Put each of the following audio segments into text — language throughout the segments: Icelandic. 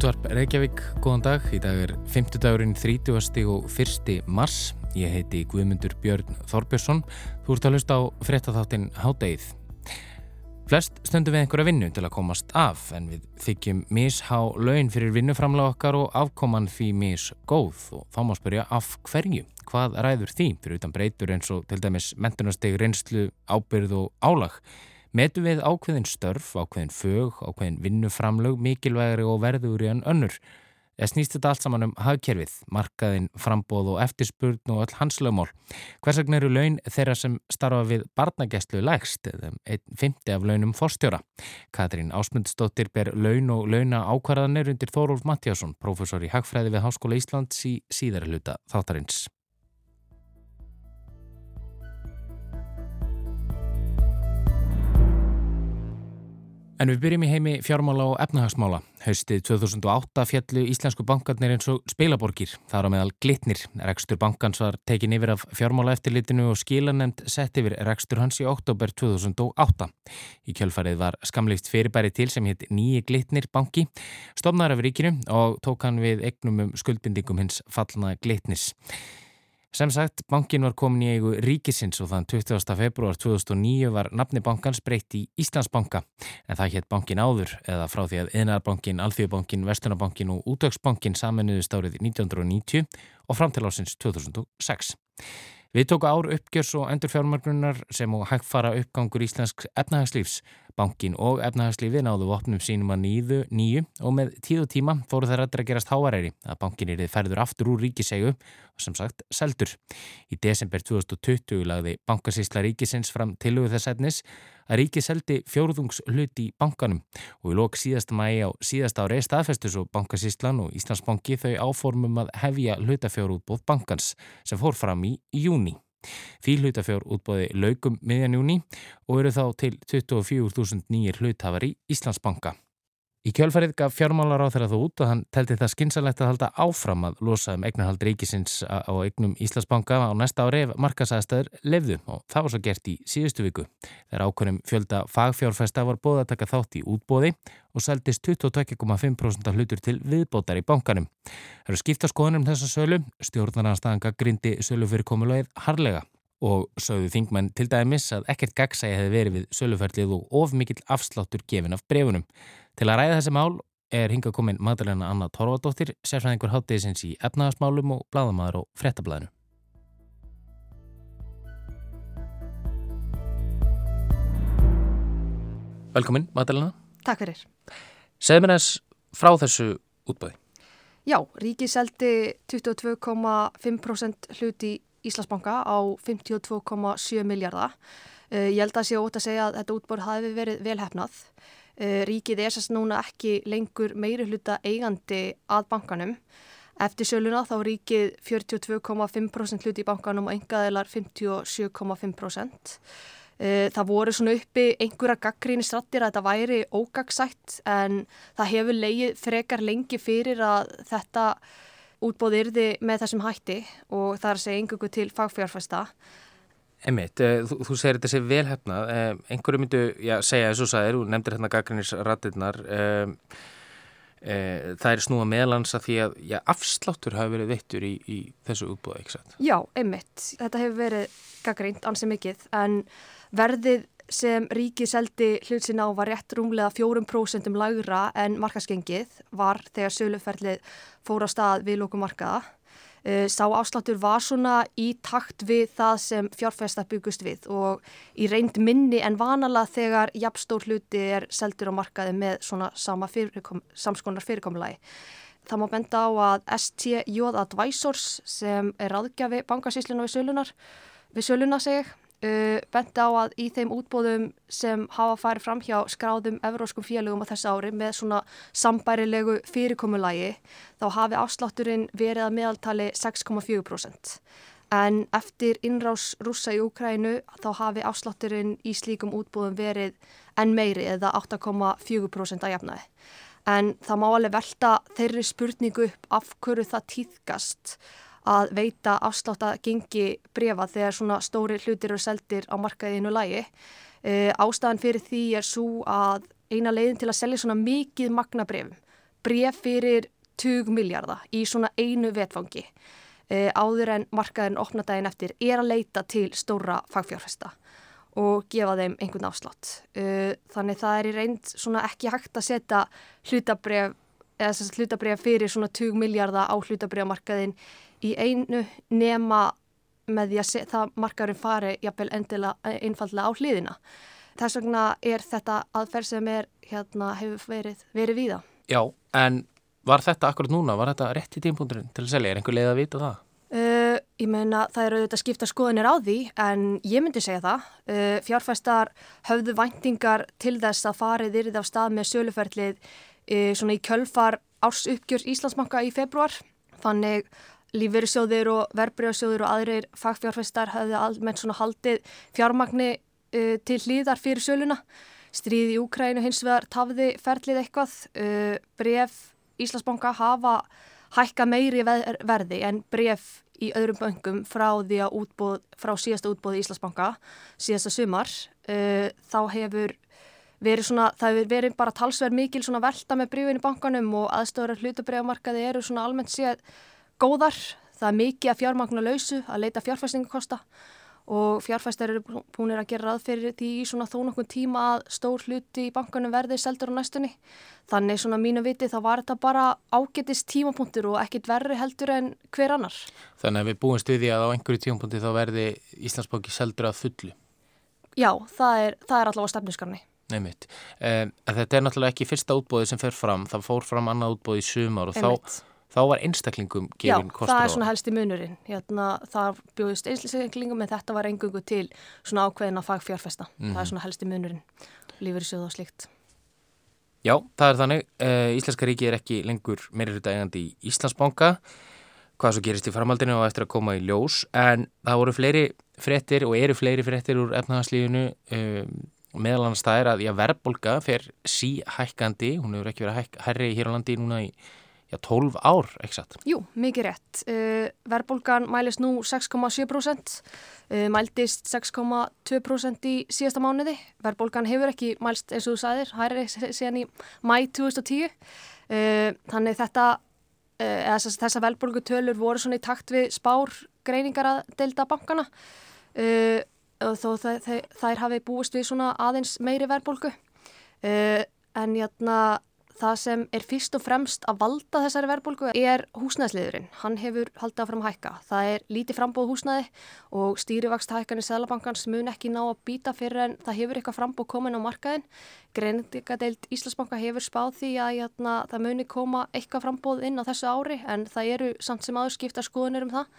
Útvarp Reykjavík, góðan dag. Í dag er 50 dagurinn 30. og 1. mars. Ég heiti Guðmundur Björn Þorbjörnsson. Þú ert að hlusta á fréttatháttin Hádegið. Flest stöndum við einhverja vinnu til að komast af en við þykjum mishá laun fyrir vinnuframlega okkar og afkoman því misgóð og þá má spyrja af hverju. Hvað ræður því fyrir utan breytur eins og til dæmis mentunasteg, reynslu, ábyrð og álag? Metu við ákveðin störf, ákveðin fög, ákveðin vinnuframlög, mikilvægri og verður í enn önnur. Það snýst þetta allt saman um hagkerfið, markaðin, frambóð og eftirspurn og all hans lögmál. Hvers vegna eru laun þeirra sem starfa við barnagæslu lægst, eða einn fymti af launum forstjóra? Katrín Ásmundsdóttir ber laun og launa ákvarðanir undir Þórólf Mattíasson, professor í Hagfræði við Háskóla Íslands í síðara hluta þáttarins. En við byrjum í heimi fjármála og efnahagsmála. Haustið 2008 fjallu íslensku bankarnir eins og spilaborgir. Það á meðal glitnir. Rekstur bankans var tekin yfir af fjármála eftirlitinu og skilanemnd sett yfir rekstur hans í oktober 2008. Í kjölfarið var skamleift fyrirbæri til sem hitt nýji glitnir banki, stofnar af ríkinu og tók hann við egnum um skuldbindingum hins fallna glitnis. Sem sagt, bankin var komin í eigu ríkisins og þann 20. februar 2009 var nafni bankans breytt í Íslandsbanka en það hétt bankin áður eða frá því að Einarbankin, Alþjóðbankin, Vestunarbankin og Útöksbankin saminuðist árið 1990 og fram til ásins 2006. Við tóku ár uppgjörs og endurfjármörgrunar sem og hægfara uppgangur íslensk efnahagslífs. Bankin og efnahagslífi náðu vopnum sínum að nýðu nýju og með tíð og tíma fóru rættir að gerast háaræri að bankin er ferður aftur úr ríkisegu og sem sagt seldur. Í desember 2020 lagði bankasísla ríkisins fram tilugu þess etnis að ríki seldi fjóruðungs hluti í bankanum og í lok síðasta mægi á síðasta ári staðfestus og bankasíslan og Íslandsbanki þau áformum að hefja hlutafjárútbóð bankans sem fór fram í júni. Því hlutafjárútbóði laugum miðjan júni og eru þá til 24.000 nýjir hlutafar í Íslandsbanka. Í kjölfarið gaf fjármálar á þeirra þó út og hann telti það skynsalegt að halda áfram að losa um eignarhald ríkisins á eignum Íslandsbanka á næsta ári ef markasæðstæður lefðu og það var svo gert í síðustu viku. Þegar ákveðnum fjölda fagfjárfesta var bóða að taka þátt í útbóði og seldist 22,5% hlutur til viðbótar í bankanum. Það eru skipta skoðunum þessa sölu, stjórnarnarstaðanga grindi sölu fyrir komulegið harlega og sögðu þingmenn til dæmis að ekkert gagsægi hefði verið við söluferlið og of mikill afsláttur gefin af brefunum. Til að ræða þessi mál er hinga komin Madalena Anna Torvadóttir, sérfæðingur háttegisins í efnagasmálum og bladamæður og frettablaðinu. Velkomin Madalena. Takk fyrir. Segð mér eins frá þessu útbæði. Já, ríki seldi 22,5% hluti Íslandsbanka á 52,7 miljardar. Uh, ég held að sé ótt að segja að þetta útbór hafi verið velhæfnað. Uh, ríkið er sérst núna ekki lengur meiri hluta eigandi að bankanum. Eftir söluna þá ríkið 42,5% hluti í bankanum og engaðilar 57,5%. Uh, það voru svona uppi einhverja gaggríni strattir að þetta væri ógagsætt en það hefur leið frekar lengi fyrir að þetta útbóð yrði með þessum hætti og það er að segja einhverju til fagfjárfæsta. Emmitt, eh, þú, þú segir þetta sé velhæfnað, eh, einhverju myndu já, segja eins og sæðir, þú nefndir hérna gaggrinnisratirnar, eh, eh, það er snúa meðlans að því að já, afsláttur hafi verið vittur í, í þessu útbóða, ekki satt? Já, emmitt, þetta hefur verið gaggrínt ansið mikið en verðið sem ríkið seldi hlut sinna á var rétt rúmlega 4% lagra en markaskengið var þegar söluferlið fór á stað við lókumarkaða. Eh, sá afsláttur var svona í takt við það sem fjárfesta byggust við og í reynd minni en vanalega þegar jafnstór hluti er seldur á markaði með svona fyrirkom, samskonar fyrirkomulagi. Það má benda á að STJ Advisors sem er aðgjafi bankasíslinu við söluna seg Uh, bent á að í þeim útbóðum sem hafa farið fram hjá skráðum evróskum félögum á þessu ári með svona sambærilegu fyrirkomulagi þá hafi afslátturinn verið að meðaltali 6,4% en eftir innrás rúsa í Úkrænu þá hafi afslátturinn í slíkum útbóðum verið enn meiri eða 8,4% að jafnaði. En það má alveg velta þeirri spurningu upp af hverju það týðgast að veita afslátt að gengi brefa þegar svona stóri hlutir eru seldir á markaðinu lægi. E, ástæðan fyrir því er svo að eina leiðin til að selja svona mikið magnabrefum bref fyrir 20 miljardar í svona einu vetfangi uh, áður en markaðin opnadaginn eftir er að leita til stóra fagfjárfesta og gefa þeim einhvern afslátt. Uh, þannig það er í reynd ekki hægt að setja hlutabref hlutabref fyrir svona 20 miljardar á hlutabrefmarkaðin í einu nema með því að það markaðurinn fari jafnvel endilega einfallega á hliðina. Þess vegna er þetta aðferð sem er, hérna, hefur verið, verið víða. Já, en var þetta akkurat núna? Var þetta rétt í tímpunkturinn til að selja? Er einhver leið að vita það? Uh, ég meina það eru auðvitað skipta skoðinir á því en ég myndi segja það. Uh, fjárfæstar höfðu væntingar til þess að farið yrðið af stað með söluferlið uh, svona í kjölfar árs uppgjör Íslandsbanka í februar. Þannig lífverðsjóðir og verbreyðsjóðir og aðrir fagfjárfæstar höfðu almennt svona haldið fjármagni uh, til hlýðar fyrir söluna. Stríði í Úkrænu hins vegar tafði ferlið eitthvað. Uh, bref Íslandsbanka hafa hækka meiri verði en bref í öðrum böngum frá útbóð, frá síðasta útbóði Íslandsbanka síðasta sumar. Uh, þá hefur verið svona, það hefur verið bara talsverð mikil svona velta með brefin í bankanum og aðstöður hlutabrefmarkaði eru svona almennt séð góðar. Það er mikið að fjármagna lausu, að leita fjárfæstingakosta og fjárfæstar eru búinir að gera ráð fyrir því í svona þó nokkun tíma að stór hluti í bankanum verði seldur á næstunni. Þannig svona mínu viti þá var þetta bara ágetist tímapunktur og ekkit verri heldur en hver annar. Þannig að við búum stuði að á einhverju tímapunkti þá verði Íslandsbóki seldur að fullu. Já, það er, það er allavega stefnusgarni. Nei mitt. Um, þetta er náttúrulega ekki fyrsta útbóði sem fer fram. Það fór fram annað útbóði í sumar og Einmitt. þá þá var einstaklingum gefin kostur á. Já, það er svona helst í munurinn. Hérna, það bjóðist einstaklingum en þetta var engungu til svona ákveðina fagfjárfesta. Mm -hmm. Það er mhm. svona helst í munurinn, lífur sjóð og slikt. Já, það er þannig. Uh, Íslenska ríki er ekki lengur meiri hluta eigandi í Íslandsbanka, hvað svo gerist í framhaldinu og eftir að koma í ljós, en það voru fleiri frettir og eru fleiri frettir úr efnahanslífinu um, meðal annars það er að já, verðbolga fer síhækkandi, hún hefur ekki verið hæk, herri hér á landi núna í já, 12 ár, ekki satt? Jú, mikið rétt. Uh, Verðbólgan mælist nú 6,7%, uh, mæltist 6,2% í síðasta mánuði. Verðbólgan hefur ekki mælst, eins og þú sagðir, hærri síðan í mæ 2010. Uh, þannig þetta, uh, þessa verðbólgutölur voru svona í takt við spár greiningar að delta bankana. Uh, þó það, þær hafi búist við svona aðeins meiri verðbólgu. Uh, en jætna hérna, Það sem er fyrst og fremst að valda þessari verðbólgu er húsnæðsliðurinn. Hann hefur haldið áfram að hækka. Það er lítið frambóð húsnæði og stýrivakst hækkan í Sælabankans mun ekki ná að býta fyrir en það hefur eitthvað frambóð komin á markaðin. Greinindikadeild Íslandsbanka hefur spáð því að jæna, hérna, það muni koma eitthvað frambóð inn á þessu ári en það eru samt sem aður skipta skoðunir um það.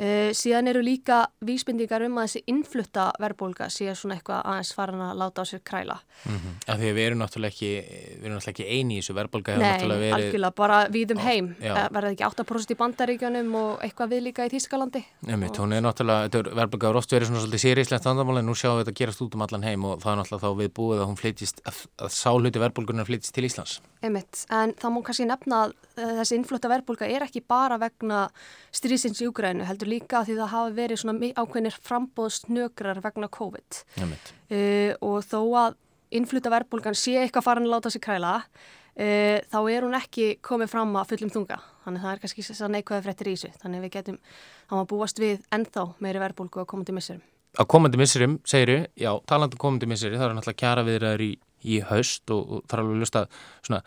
Uh, síðan eru líka vísbindingar um að þessi innflutta verðbólka sé svona eitthvað aðeins farin að láta á sér kræla. Mm -hmm. Af því að við erum náttúrulega ekki, við erum náttúrulega ekki eini í þessu verðbólka. Nei, verið... algjörlega, bara við um heim. Eh, verða ekki 8% í bandaríkjunum og eitthvað við líka í Þískalandi. Nefnit, hún er náttúrulega, verðbólka er oft verið svona svolítið séríslegt vandamál en nú sjáum við þetta gerast út um allan heim og það er náttúrulega þá við búið að hún flytist, að, að sáluti verðbólkunar flytist til Íslands. Einmitt, en það múi kannski nefna að þessi innflutta verðbólka er ekki bara vegna strísins í Úgrænu, heldur líka því það hafa verið svona ákveðinir frambóðsnökrar vegna COVID. Uh, og þó að innfluta verbulgan sé eitthvað farin að láta sig kræla uh, þá er hún ekki komið fram að fullum þunga. Þannig það er kannski neikvæði fréttir í þessu. Þannig við getum að búast við ennþá meiri verbulgu að komandi missurum Á komandi missurum, segiru, já, talandu um komandi missuri, það er náttúrulega kjara viðraður í, í haust og, og það er alveg að lusta svona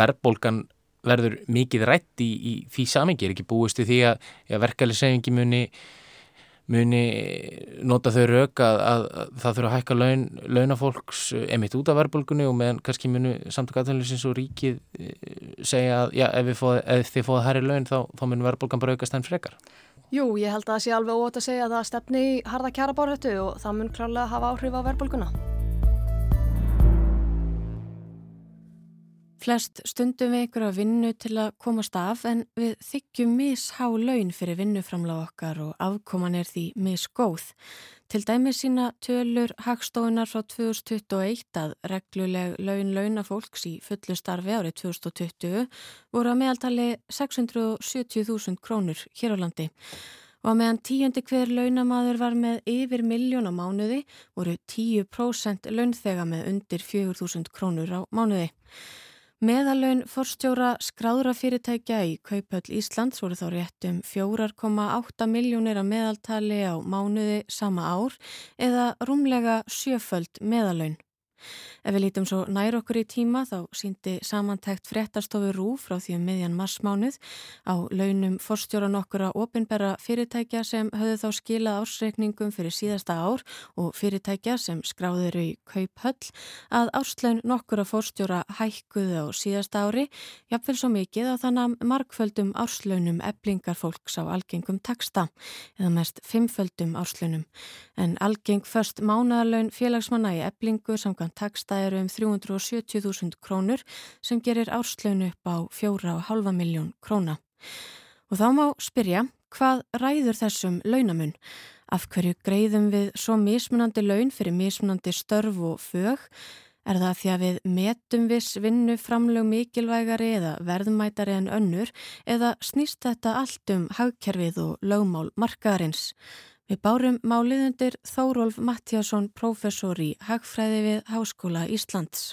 verbulgan verður mikið rætt í, í því samengi, er ekki búist í því að, að verkefliðsefingi muni, muni nota þau rauk að, að, að það þurfa að hækka laun, launafólks emitt út af verðbólgunni og meðan kannski muni samtök aðtölusins og ríkið eh, segja að já, ef, fóð, ef þið fóða hærri laun þá, þá munir verðbólgan bara aukast enn frekar. Jú, ég held að það sé alveg ótt að segja að það stefni harða kjara bárhættu og það mun klálega hafa áhrif á verðbólguna. Flest stundum við ykkur að vinnu til að komast af en við þykjum mishá laun fyrir vinnuframláð okkar og afkoman er því misgóð. Til dæmi sína tölur hagstofunar frá 2021 að regluleg laun launafólks í fullu starfi árið 2020 voru að meðaltali 670.000 krónur hér á landi. Og að meðan tíundi hver launamaður var með yfir miljón á mánuði voru 10% launþega með undir 4.000 krónur á mánuði. Meðalögn forstjóra skráðra fyrirtækja í Kaupöll Íslands voru þá rétt um 4,8 miljónir að meðaltali á mánuði sama ár eða rúmlega sjöföld meðalögn. Ef við lítum svo nær okkur í tíma þá síndi samantækt fréttastofu RÚ frá því um miðjan marsmánuð á launum forstjóran okkur að opinbera fyrirtækja sem höfðu þá skilað ásreikningum fyrir síðasta ár og fyrirtækja sem skráður í kauphöll að áslaun nokkur að forstjóra hækkuðu á síðasta ári jafnvel svo mikið að þannig markföldum áslaunum eblingar fólks á algengum taksta eða mest fimmföldum áslaunum en algeng först mánadarlaun félagsmanna í eblingu samkvæmt taksta það eru um 370.000 krónur sem gerir árslaunu upp á 4,5 miljón króna. Og þá má spyrja hvað ræður þessum launamun? Af hverju greiðum við svo mismunandi laun fyrir mismunandi störf og fög? Er það því að við metum viss vinnu framlög mikilvægari eða verðmætari en önnur eða snýst þetta allt um hagkerfið og lögmál markaðarins? Við bárum máliðundir Þórólf Mattiasson, professor í Hagfræði við Háskóla Íslands.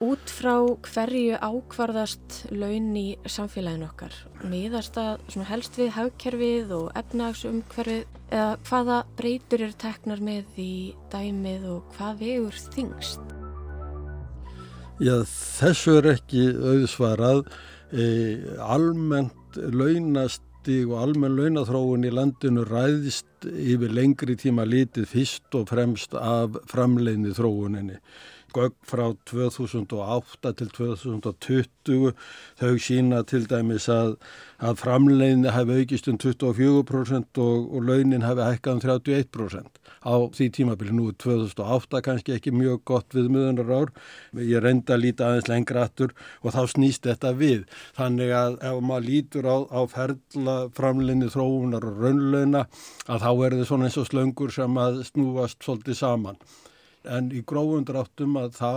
Út frá hverju ákvarðast laun í samfélaginu okkar? Miðast það helst við hagkerfið og efnagsumhverfið eða hvaða breytur er teknar með í dæmið og hvað vegur þingst? Já, þessu er ekki auðsvarað. E, almennt launast stig og almenn launathróun í landinu ræðist yfir lengri tíma litið fyrst og fremst af framleiðni þróuninni. Gögg frá 2008 til 2020 þau sína til dæmis að, að framleiðni hafi aukist um 24% og, og launin hafi hækkað um 31% á því tímabili nú 2008 kannski ekki mjög gott við miðunar ár ég reynda að líta aðeins lengra aftur og þá snýst þetta við. Þannig að ef maður lítur á, á ferla framlinni þróunar og raunlauna að þá er þetta svona eins og slöngur sem að snúast svolítið saman en í grófundráttum að þá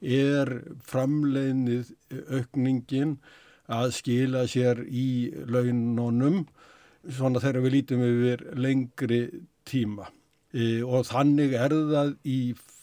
er framleinnið aukningin að skila sér í launonum svona þegar við lítum yfir lengri tíma. E, og þannig er það í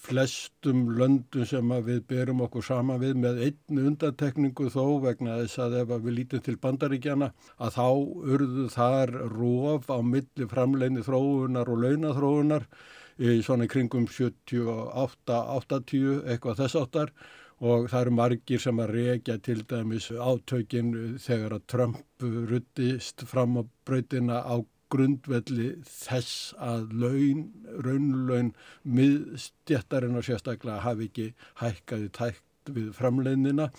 flestum löndum sem við berum okkur sama við með einn undantekningu þó vegna þess að ef við lítum til bandaríkjana að þá urðu þar róf á milli framleginni þróunar og launathróunar svona kringum 78-80 eitthvað þess áttar og það eru margir sem að reykja til dæmis átökin þegar að Trump ruttist fram á breytina á grundvelli þess að laun, raunlaun miðstjættarinn og sérstaklega hafi ekki hækkaði tækt við framleiðnina.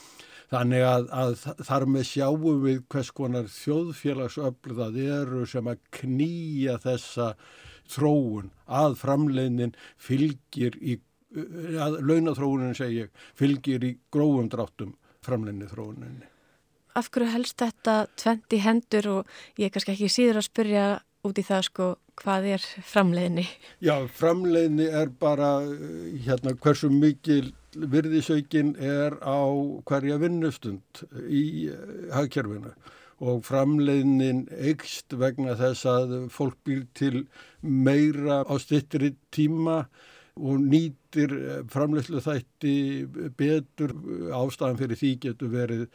Þannig að, að þar með sjáum við hvers konar þjóðfélagsöfl það eru sem að knýja þessa þróun að framleiðnin fylgir í, að launathróunin segja, fylgir í grófum dráttum framleiðni þróuninni af hverju helst þetta tvent í hendur og ég er kannski ekki síður að spyrja út í það sko hvað er framleiðni? Já, framleiðni er bara hérna hversu mikil virðisaukin er á hverja vinnustund í hagkerfinu og framleiðnin eikst vegna þess að fólk býr til meira á stittri tíma og nýtir framleyslu þætti betur. Ástæðan fyrir því getur verið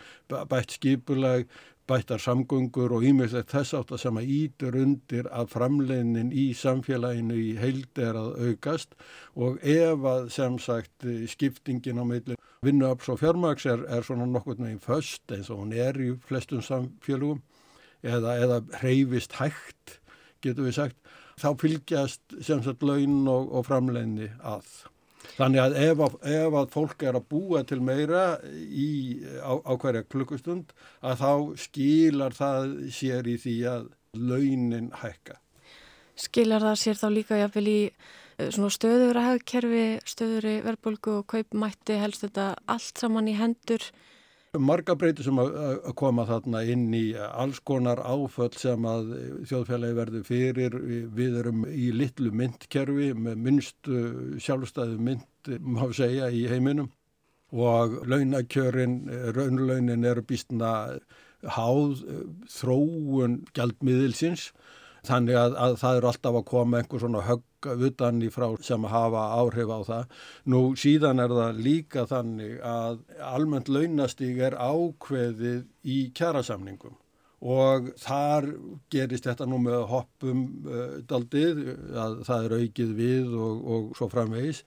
bætt skipulag, bættar samgöngur og ímjöldslegt þess átt að sama ítur undir að framleginin í samfélaginu í heild er að aukast og ef að sem sagt skiptingin á meðlum vinnuaps og fjármaks er, er svona nokkur neginn föst eins og hún er í flestum samfélagum eða, eða hreyfist hægt getur við sagt þá fylgjast sem sagt laun og, og framleginni að. Þannig að ef, að ef að fólk er að búa til meira í, á, á hverja klukkustund að þá skilar það sér í því að launin hækka. Skilar það sér þá líka jáfnvel í eh, stöður að hafkerfi, stöður í verðbólgu og kaupmætti helst þetta allt saman í hendur marga breytur sem að koma þarna inn í alls konar áföll sem að þjóðfélagi verður fyrir. Við erum í litlu myndkerfi með minnstu sjálfstæðu mynd, má segja, í heiminum og launakjörin, raunlaunin eru býstna háð þróun gjaldmiðilsins þannig að, að það eru alltaf að koma einhver svona högg utan í frá sem hafa áhrif á það. Nú síðan er það líka þannig að almennt launastíg er ákveðið í kjærasamningum og þar gerist þetta nú með hoppum uh, daldið að það er aukið við og, og svo framvegis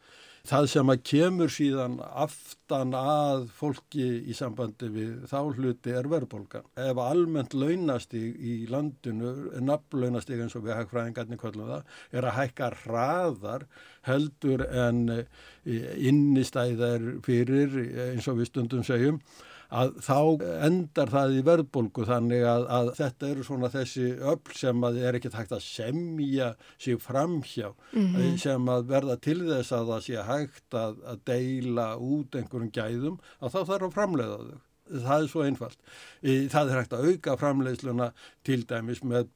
það sem að kemur síðan aftan að fólki í sambandi við þá hluti er verðbólgan. Ef almennt launastig í landinu, nafnlaunastig eins og við hægfræðingarnir kvöldum það, er að hækka hraðar heldur en eh, innistæðar fyrir eins og við stundum segjum að þá endar það í verðbólgu þannig að, að þetta eru svona þessi öll sem að er ekki hægt að semja sig framhjá mm -hmm. sem að verða til þess að það sé hægt að, að deila út einhverjum gæðum að þá þarf að framleiða þau. Það er svo einfalt. Það er hægt að auka framleiðsluna til dæmis með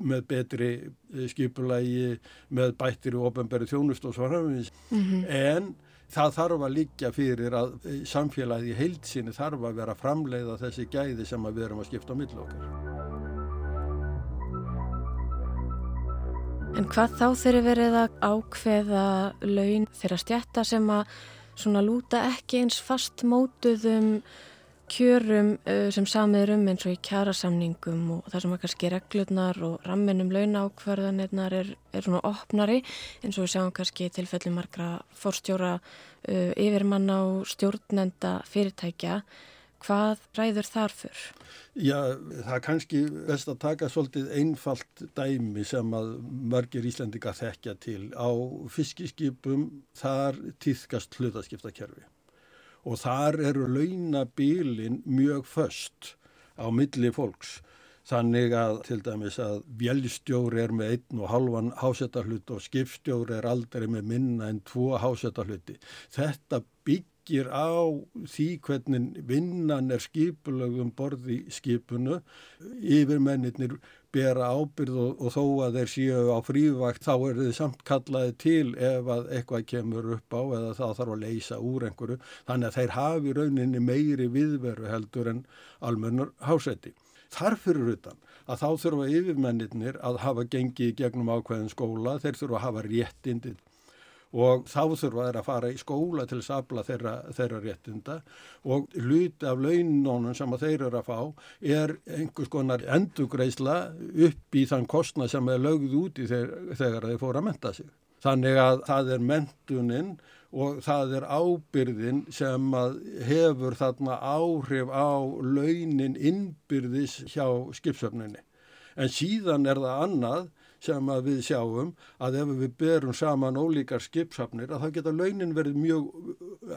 með betri eh, skipulagi, með bættir og ofenbæri þjónust og svo framins. Mm -hmm. En það þarf að líka fyrir að eh, samfélagi heilsinni þarf að vera framleiða þessi gæði sem við erum að skipta á millokkar. En hvað þá þeirri verið að ákveða laun þeirra stjætta sem að svona lúta ekki eins fast mótuðum kjörum uh, sem samiður um eins og í kjærasamningum og það sem að kannski reglurnar og ramminum launákvarðanirnar er, er svona opnari eins og við sjáum kannski tilfelli margra fórstjóra uh, yfirmanna og stjórnenda fyrirtækja. Hvað ræður þar fyrr? Já, það er kannski best að taka svolítið einfalt dæmi sem að mörgir Íslandika þekkja til. Á fiskiskipum þar týðkast hlutaskiptakerfi og þar eru launabilin mjög föst á milli fólks. Þannig að til dæmis að vélstjóri er með einn og halvan hásetahlut og skipstjóri er aldrei með minna en tvo hásetahluti. Þetta byggir á því hvernig vinnan er skipulögum borði skipunu. Yfirmennir bera ábyrð og, og þó að þeir séu á frívægt þá er þið samt kallaði til ef að eitthvað kemur upp á eða það þarf að leysa úr einhverju þannig að þeir hafi rauninni meiri viðveru heldur en almennur hásetti. Þarfur utan að þá þurfa yfirmennir að hafa gengið gegnum ákveðin skóla, þeir þurfa að hafa réttindið og þá þurfa þeir að fara í skóla til að afla þeirra, þeirra réttinda og hluti af launónum sem þeir eru að fá er einhvers konar endugreisla upp í þann kostna sem er lögð úti þegar, þegar þeir fóra að menta sig. Þannig að það er mentuninn og það er ábyrðin sem hefur þarna áhrif á launin innbyrðis hjá skipsöfninni. En síðan er það annað sem að við sjáum að ef við berum saman ólíkar skipsafnir að þá geta launin verið mjög,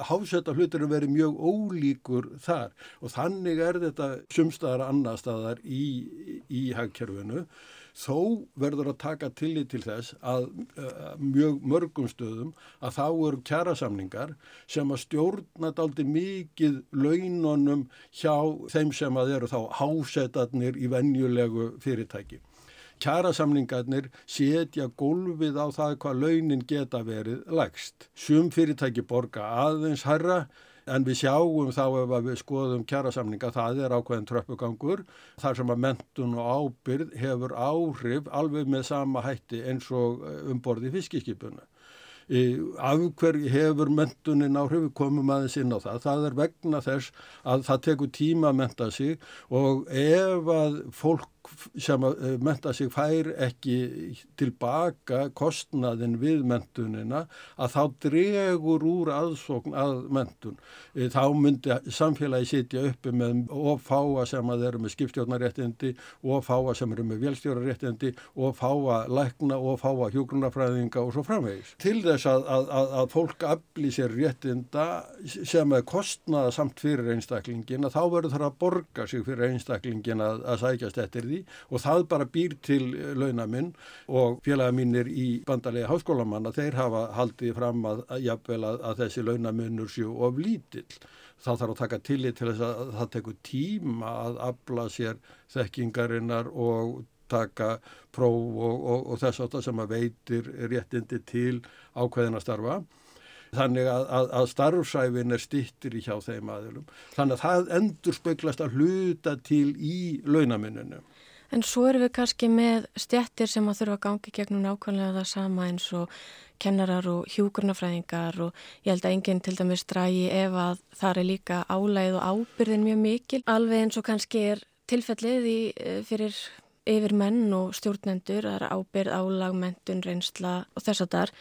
hásetta hluturinn verið mjög ólíkur þar. Og þannig er þetta sumstaðar annar staðar í, í hagkerfinu. Þó verður að taka tillit til þess að uh, mjög mörgum stöðum að þá eru kjærasamningar sem að stjórna daldi mikið launonum hjá þeim sem að eru þá hásetarnir í venjulegu fyrirtæki kjærasamningarnir setja gólfið á það hvað launin geta verið lagst. Sum fyrirtæki borga aðeins herra en við sjáum þá ef við skoðum kjærasamninga það er ákveðin tröppugangur þar sem að mentun og ábyrð hefur áhrif alveg með sama hætti eins og eh, umborði fiskiskipuna. Af hverju hefur mentunin áhrif, komum aðeins inn á það. Það er vegna þess að það tekur tíma að menta sig og ef að fólk sem eh, menta sig fær ekki tilbaka kostnaðin við mentunina að þá dregur úr aðsókn að mentun. Eh, þá myndi samfélagi sitja uppi með ofáa sem að eru með skipstjórnaréttindi, ofáa sem eru með velstjóraréttindi, ofáa lækna, ofáa hjógrunafræðinga og svo framvegis. Til þess að, að, að, að fólk aflýð sér réttinda sem er kostnaða samt fyrir einstaklingin að þá verður það að borga sig fyrir einstaklingin að sækjast eftir því því og það bara býr til launaminn og félaga mínir í bandarlega háskólamanna þeir hafa haldið fram að, að, að, að þessi launaminnur séu of lítill. Þá þarf að taka tillit til þess að það tekur tíma að afla sér þekkingarinnar og taka próf og, og, og þess að það sem að veitir réttindi til ákveðina starfa. Þannig að, að, að starfsæfin er stittir í hjá þeim aðilum. Þannig að það endur speiklast að hluta til í launaminninu. En svo erum við kannski með stjættir sem að þurfa að gangi gegnum nákvæmlega það sama eins og kennarar og hjúkurnafræðingar og ég held að enginn til dæmis drægi ef að það er líka álæð og ábyrðin mjög mikil. Alveg eins og kannski er tilfellið í, eh, fyrir yfir menn og stjórnendur, það er ábyrð, álag, mentun, reynsla og þess að þar.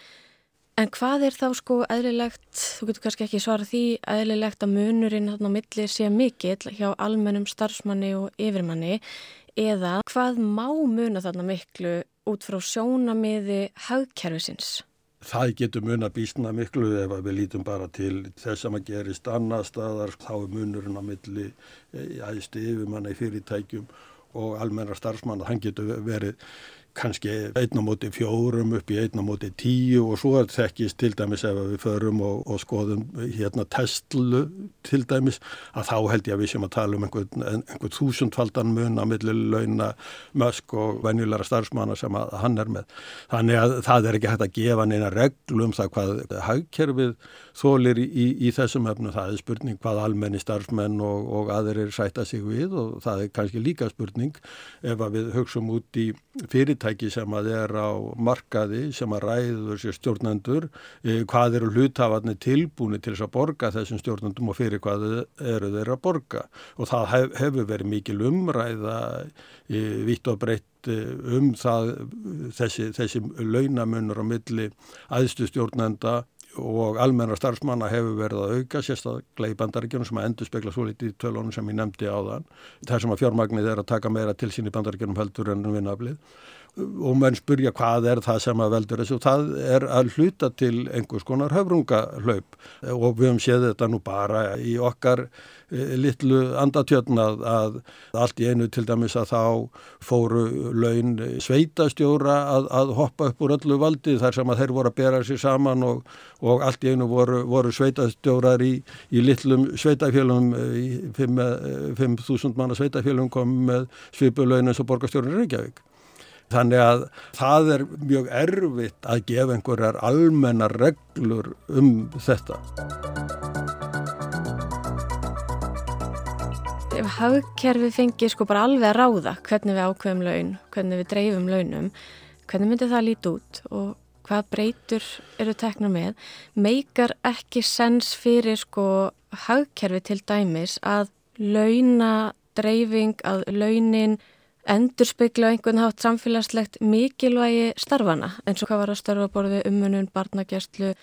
En hvað er þá sko eðlilegt, þú getur kannski ekki svarað því, eðlilegt að munurinn á milli sé mikill hjá almennum starfsmanni og yfirmanni? Eða hvað má muna þarna miklu út frá sjónamiði haugkerfisins? Það getur muna bísna miklu ef við lítum bara til þess að maður gerist annar staðar, þá er munurinn á milli æðstu eh, yfirmanna í fyrirtækjum og almenna starfsmann, hann getur verið kannski einn á móti fjórum upp í einn á móti tíu og svo þekkist til dæmis ef við förum og, og skoðum hérna testlu til dæmis að þá held ég að við sem að tala um einhvern, einhvern þúsundfaldan mun að milli launa mösk og venjulega starfsmanna sem að hann er með. Þannig að það er ekki hægt að gefa neina reglu um það hvað hagkerfið þólir í, í, í þessum efnu. Það er spurning hvað almenni starfsmenn og, og aðrir sætta sig við og það er kannski líka spurning ef að við hugsaum út í fyrirtæki sem að er á markaði sem að ræður sér stjórnendur e, hvað eru hlutafarnir tilbúni til þess að borga þessum stjórnendum og fyrir hvað eru þeir að borga. Og það hef, hefur verið mikil umræða e, vitt og breytt e, um það þessi, þessi launamunur á milli aðstu stjórnenda og almenna starfsmanna hefur verið að auka sérstaklega í bandaríkjunum sem að endur spekla svo litið í tölunum sem ég nefndi á þann þar sem að fjármagnið er að taka meira til sín í bandaríkjunum heldur en vinnaflið og menn spurja hvað er það sem að veldur þessu. Og það er að hluta til einhvers konar höfrungahlaup. Og við höfum séð þetta nú bara í okkar e, litlu andatjötnað að allt í einu til dæmis að þá fóru laun sveitastjóra að, að hoppa upp úr öllu valdi þar sem að þeir voru að bera sér saman og, og allt í einu voru, voru sveitastjórar í, í litlum sveitafélum í 5.000 e, manna sveitafélum kom með svipulaunin og borgastjórun Reykjavík Þannig að það er mjög erfitt að gefa einhverjar almennar reglur um þetta. Ef hagkerfi fengi sko bara alveg að ráða hvernig við ákveðum laun, hvernig við dreifum launum, hvernig myndi það líti út og hvað breytur eru teknur með, meikar ekki sens fyrir sko hagkerfi til dæmis að launa dreifing, að launin endur speikla einhvern hátt samfélagslegt mikilvægi starfana eins og hvað var að starfa borði ummunun, barnagjastlu,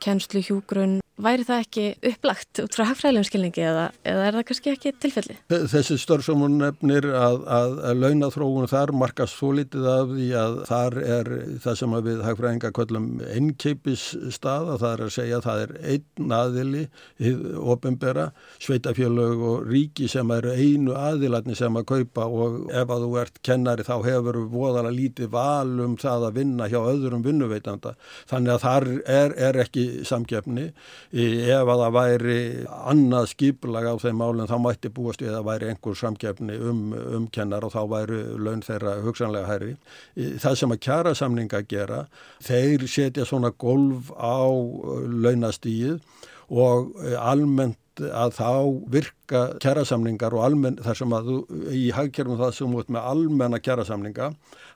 kennslu, hjúgrunn væri það ekki upplagt út frá hagfræðilegum skilningi eða, eða er það kannski ekki tilfelli? Þessi störf sem hún nefnir að, að, að launathróun þar markast svo litið af því að þar er það sem við hagfræðinga kvöllum einnkeipis staða, það er að segja að það er einn aðili, ofinbera, sveitafjölög og ríki sem eru einu aðilatni sem að kaupa og ef að þú ert kennari þá hefur við voðala lítið val um það að vinna hjá öðrum vinnuveitanda. Þannig að þar er, er ekki samgefni ef að það væri annað skiplag á þeim málinn þá mætti búast við að væri einhver samgefni um, um kennar og þá væri laun þeirra hugsanlega hærri. Það sem að kjara samninga gera, þeir setja svona golf á uh, launastíð og uh, almennt að þá virka kjærasamningar og almenn þar sem að þú, í hagkerfum það sem út með almenna kjærasamninga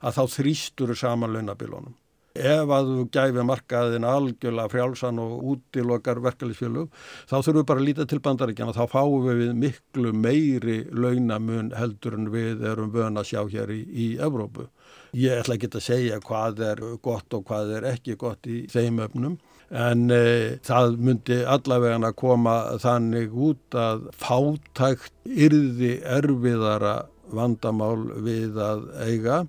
að þá þrýstur saman launabilónum. Ef að þú gæfi markaðin algjörlega frjálsan og útilokar verkefliðsfjölu þá þurfum við bara að líta til bandaríkjana þá fáum við miklu meiri launamun heldur en við erum vöna að sjá hér í, í Evrópu. Ég ætla ekki að segja hvað er gott og hvað er ekki gott í þeim öfnum en e, það myndi allavega að koma þannig út að fátækt yrði erfiðara vandamál við að eiga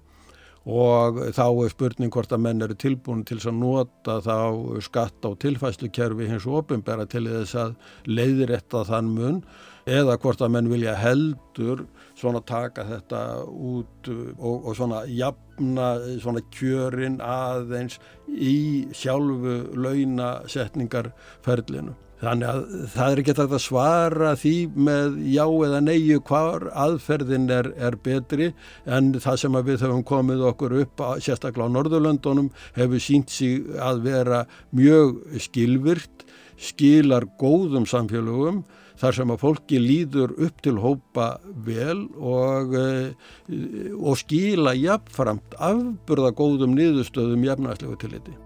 og þá er spurning hvort að menn eru tilbúin til að nota þá skatt á tilfæslukerfi hins og ofinbæra til þess að leiðrætta þann mun eða hvort að menn vilja heldur svona taka þetta út og, og svona jafna svona kjörin aðeins í sjálfu launasetningarferlinu. Þannig að það er ekki þetta að svara því með já eða neyju hvar aðferðin er, er betri en það sem við höfum komið okkur upp sérstaklega á Norðurlöndunum hefur sínt sig að vera mjög skilvirt, skilar góðum samfélögum þar sem að fólki líður upp til hópa vel og, og skila jafnframt afburða góðum niðurstöðum jafnæslegu tilliti.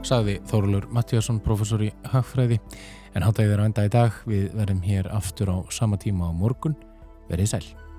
Saði Þórulur Mattíasson, professor í Hagfræði, en háttæðir á enda í dag. Við verðum hér aftur á sama tíma á morgun. Verðið sæl.